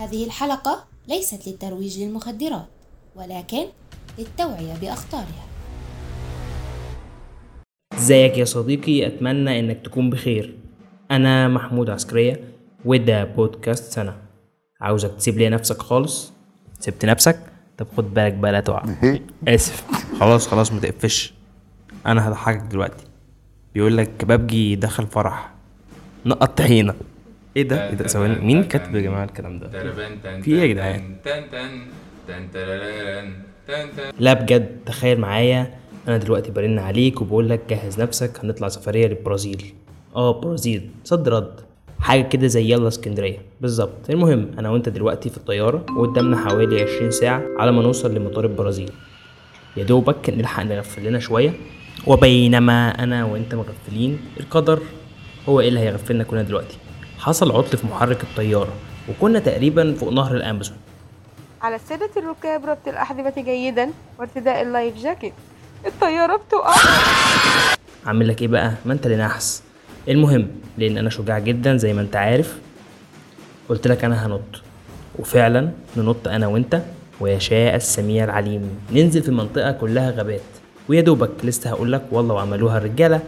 هذه الحلقة ليست للترويج للمخدرات ولكن للتوعية بأخطارها. إزيك يا صديقي؟ أتمنى إنك تكون بخير. أنا محمود عسكرية وده بودكاست سنة عاوزك تسيب لي نفسك خالص؟ سبت نفسك؟ طب خد بالك بقى لا تقع آسف. خلاص خلاص ما تقفش. أنا هضحكك دلوقتي. بيقول لك كبابجي دخل فرح. نقط طحينه إيه ده؟ إيه ده؟ ثواني. مين كاتب يا جماعة الكلام ده؟ في إيه يا جدعان؟ لا بجد تخيل معايا أنا دلوقتي برن عليك وبقول لك جهز نفسك هنطلع سفرية للبرازيل. آه برازيل. صد رد. حاجة كده زي يلا اسكندرية. بالظبط. المهم أنا وأنت دلوقتي في الطيارة وقدامنا حوالي 20 ساعة على ما نوصل لمطار البرازيل. يا دوبك نلحق نغفل لنا شوية. وبينما أنا وأنت مغفلين القدر هو إيه اللي هيغفلنا كلنا دلوقتي؟ حصل عطل في محرك الطيارة وكنا تقريبا فوق نهر الأمازون. على السادة الركاب ربط الأحذية جيدا وارتداء اللايف جاكيت. الطيارة بتقع. عامل لك إيه بقى؟ ما أنت اللي نحس. المهم لأن أنا شجاع جدا زي ما أنت عارف قلت لك أنا هنط. وفعلا ننط أنا وأنت ويشاء السميع العليم. ننزل في منطقة كلها غابات. ويا دوبك لسه هقول لك والله وعملوها الرجالة.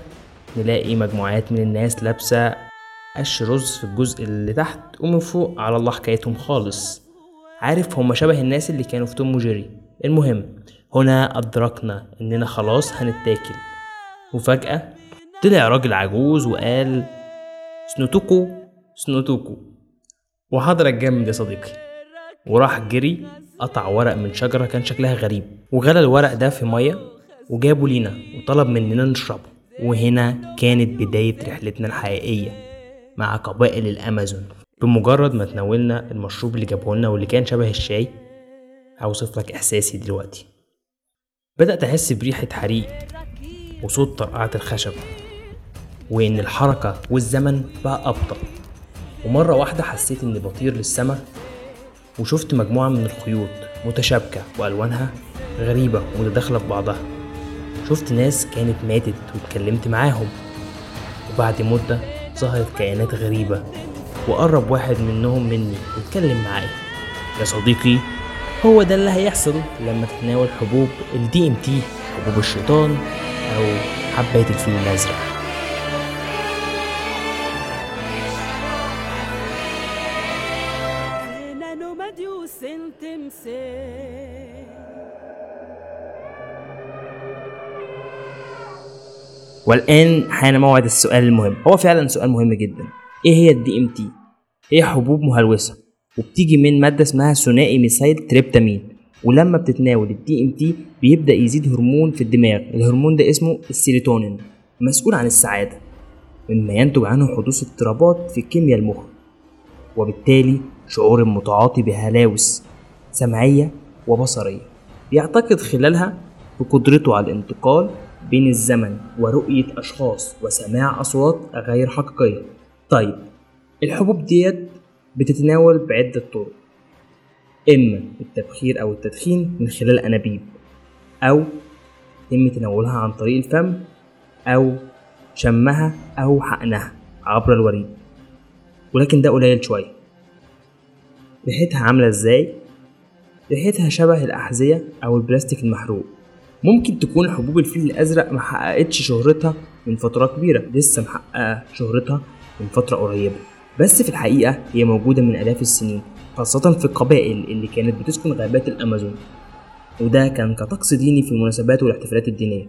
نلاقي مجموعات من الناس لابسة قش رز في الجزء اللي تحت ومن فوق على الله حكايتهم خالص. عارف هما شبه الناس اللي كانوا في توم وجيري. المهم هنا أدركنا إننا خلاص هنتاكل. وفجأة طلع راجل عجوز وقال سنوتوكو سنوتوكو. وحضرك جامد يا صديقي. وراح جري قطع ورق من شجرة كان شكلها غريب. وغلى الورق ده في مية وجابه لينا وطلب مننا نشربه. وهنا كانت بداية رحلتنا الحقيقية. مع قبائل الأمازون. بمجرد ما تناولنا المشروب اللي جابه لنا واللي كان شبه الشاي هوصف لك إحساسي دلوقتي. بدأت أحس بريحة حريق وصوت طرقعة الخشب وإن الحركة والزمن بقى أبطأ. ومرة واحدة حسيت إني بطير للسما وشفت مجموعة من الخيوط متشابكة وألوانها غريبة ومتداخلة في بعضها. شفت ناس كانت ماتت واتكلمت معاهم. وبعد مدة ظهرت كائنات غريبة وقرب واحد منهم مني واتكلم معايا يا صديقي هو ده اللي هيحصل لما تتناول حبوب ال DMT حبوب الشيطان أو حباية الفيل الأزرق. والآن حان موعد السؤال المهم. هو فعلا سؤال مهم جدا. إيه هي ال DMT هي حبوب مهلوسة؟ وبتيجي من مادة اسمها ثنائي ميثايل تريبتامين. ولما بتتناول ال DMT بيبدأ يزيد هرمون في الدماغ. الهرمون ده اسمه السيروتونين. مسؤول عن السعادة. مما ينتج عنه حدوث اضطرابات في كيمياء المخ. وبالتالي شعور المتعاطي بهلاوس. سمعية وبصرية. بيعتقد خلالها بقدرته على الانتقال بين الزمن ورؤية أشخاص وسماع أصوات غير حقيقية. طيب الحبوب ديت بتتناول بعدة طرق إما التبخير أو التدخين من خلال أنابيب أو يتم تناولها عن طريق الفم أو شمها أو حقنها عبر الوريد. ولكن ده قليل شوية. ريحتها عاملة إزاي؟ ريحتها شبه الأحذية أو البلاستيك المحروق. ممكن تكون حبوب الفيل الأزرق محققتش شهرتها من فترة كبيرة لسه محققة شهرتها من فترة قريبة. بس في الحقيقة هي موجودة من آلاف السنين خاصة في القبائل اللي كانت بتسكن غابات الأمازون. وده كان كطقس ديني في المناسبات والاحتفالات الدينية.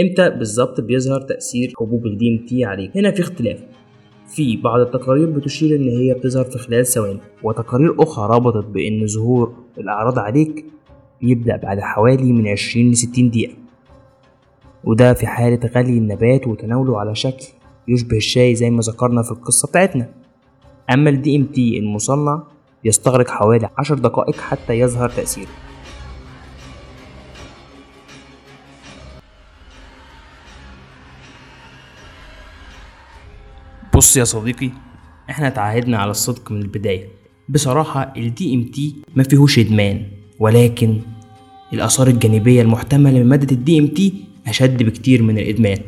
إمتى بالظبط بيظهر تأثير حبوب ال DMT عليك هنا في اختلاف. في بعض التقارير بتشير إن هي بتظهر في خلال ثواني وتقارير أخرى ربطت بإن ظهور الأعراض عليك بيبدأ بعد حوالي من 20 ل 60 دقيقة. وده في حالة غلي النبات وتناوله على شكل يشبه الشاي زي ما ذكرنا في القصة بتاعتنا. أما ال DMT المصنع يستغرق حوالي 10 دقائق حتى يظهر تأثيره. بص يا صديقي إحنا تعهدنا على الصدق من البداية. بصراحة ال DMT ما فيهوش إدمان. ولكن الآثار الجانبية المحتملة من مادة ال DMT أشد بكتير من الإدمان.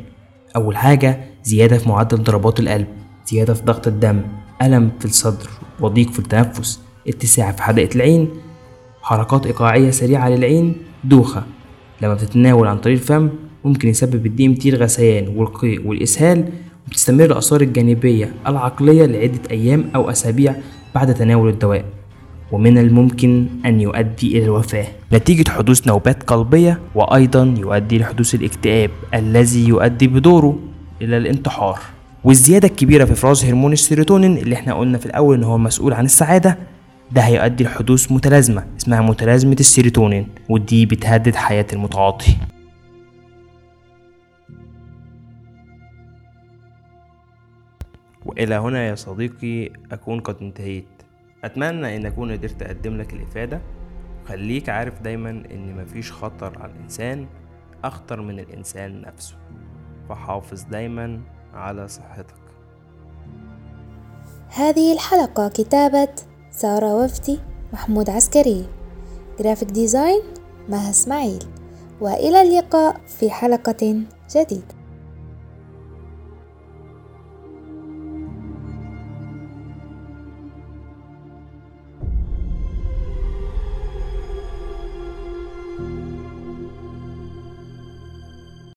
أول حاجة زيادة في معدل ضربات القلب زيادة في ضغط الدم ألم في الصدر وضيق في التنفس اتساع في حدقة العين حركات إيقاعية سريعة للعين دوخة. لما بتتناول عن طريق الفم ممكن يسبب ال DMT الغثيان والقيء والإسهال وبتستمر الآثار الجانبية العقلية لعدة أيام أو أسابيع بعد تناول الدواء. ومن الممكن أن يؤدي إلى الوفاة. نتيجة حدوث نوبات قلبية وأيضا يؤدي لحدوث الاكتئاب الذي يؤدي بدوره إلى الانتحار. والزيادة الكبيرة في إفراز هرمون السيروتونين اللي إحنا قلنا في الأول إن هو مسؤول عن السعادة ده هيؤدي لحدوث متلازمة اسمها متلازمة السيروتونين ودي بتهدد حياة المتعاطي. وإلى هنا يا صديقي أكون قد انتهيت. أتمنى أن أكون قدرت أقدم لك الإفادة. خليك عارف دايما أن مفيش خطر على الإنسان أخطر من الإنسان نفسه. فحافظ دايما على صحتك. هذه الحلقة كتابة سارة وفدي محمود عسكري. graphic design مها إسماعيل. وإلى اللقاء في حلقة جديدة.